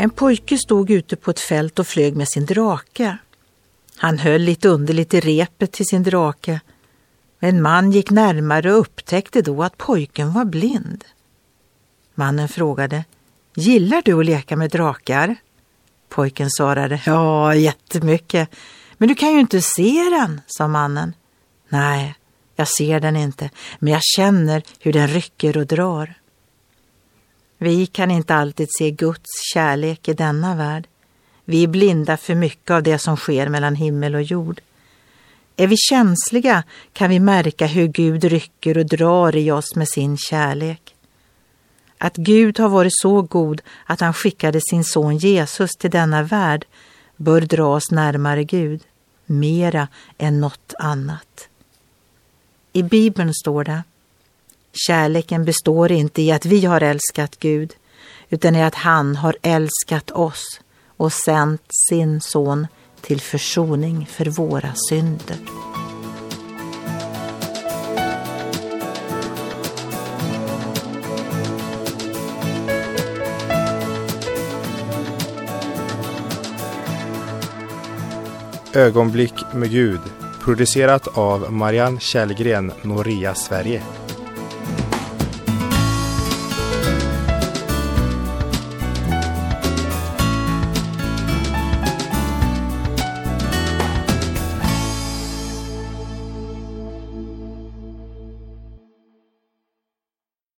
En pojke stod ute på ett fält och flög med sin drake. Han höll lite underligt i repet till sin drake. En man gick närmare och upptäckte då att pojken var blind. Mannen frågade, gillar du att leka med drakar? Pojken svarade, ja, jättemycket. Men du kan ju inte se den, sa mannen. Nej, jag ser den inte, men jag känner hur den rycker och drar. Vi kan inte alltid se Guds kärlek i denna värld. Vi är blinda för mycket av det som sker mellan himmel och jord. Är vi känsliga kan vi märka hur Gud rycker och drar i oss med sin kärlek. Att Gud har varit så god att han skickade sin son Jesus till denna värld bör dra oss närmare Gud, mera än något annat. I Bibeln står det Kärleken består inte i att vi har älskat Gud, utan i att han har älskat oss och sänt sin son till försoning för våra synder. Ögonblick med Gud producerat av Marianne Källgren, Noria Sverige.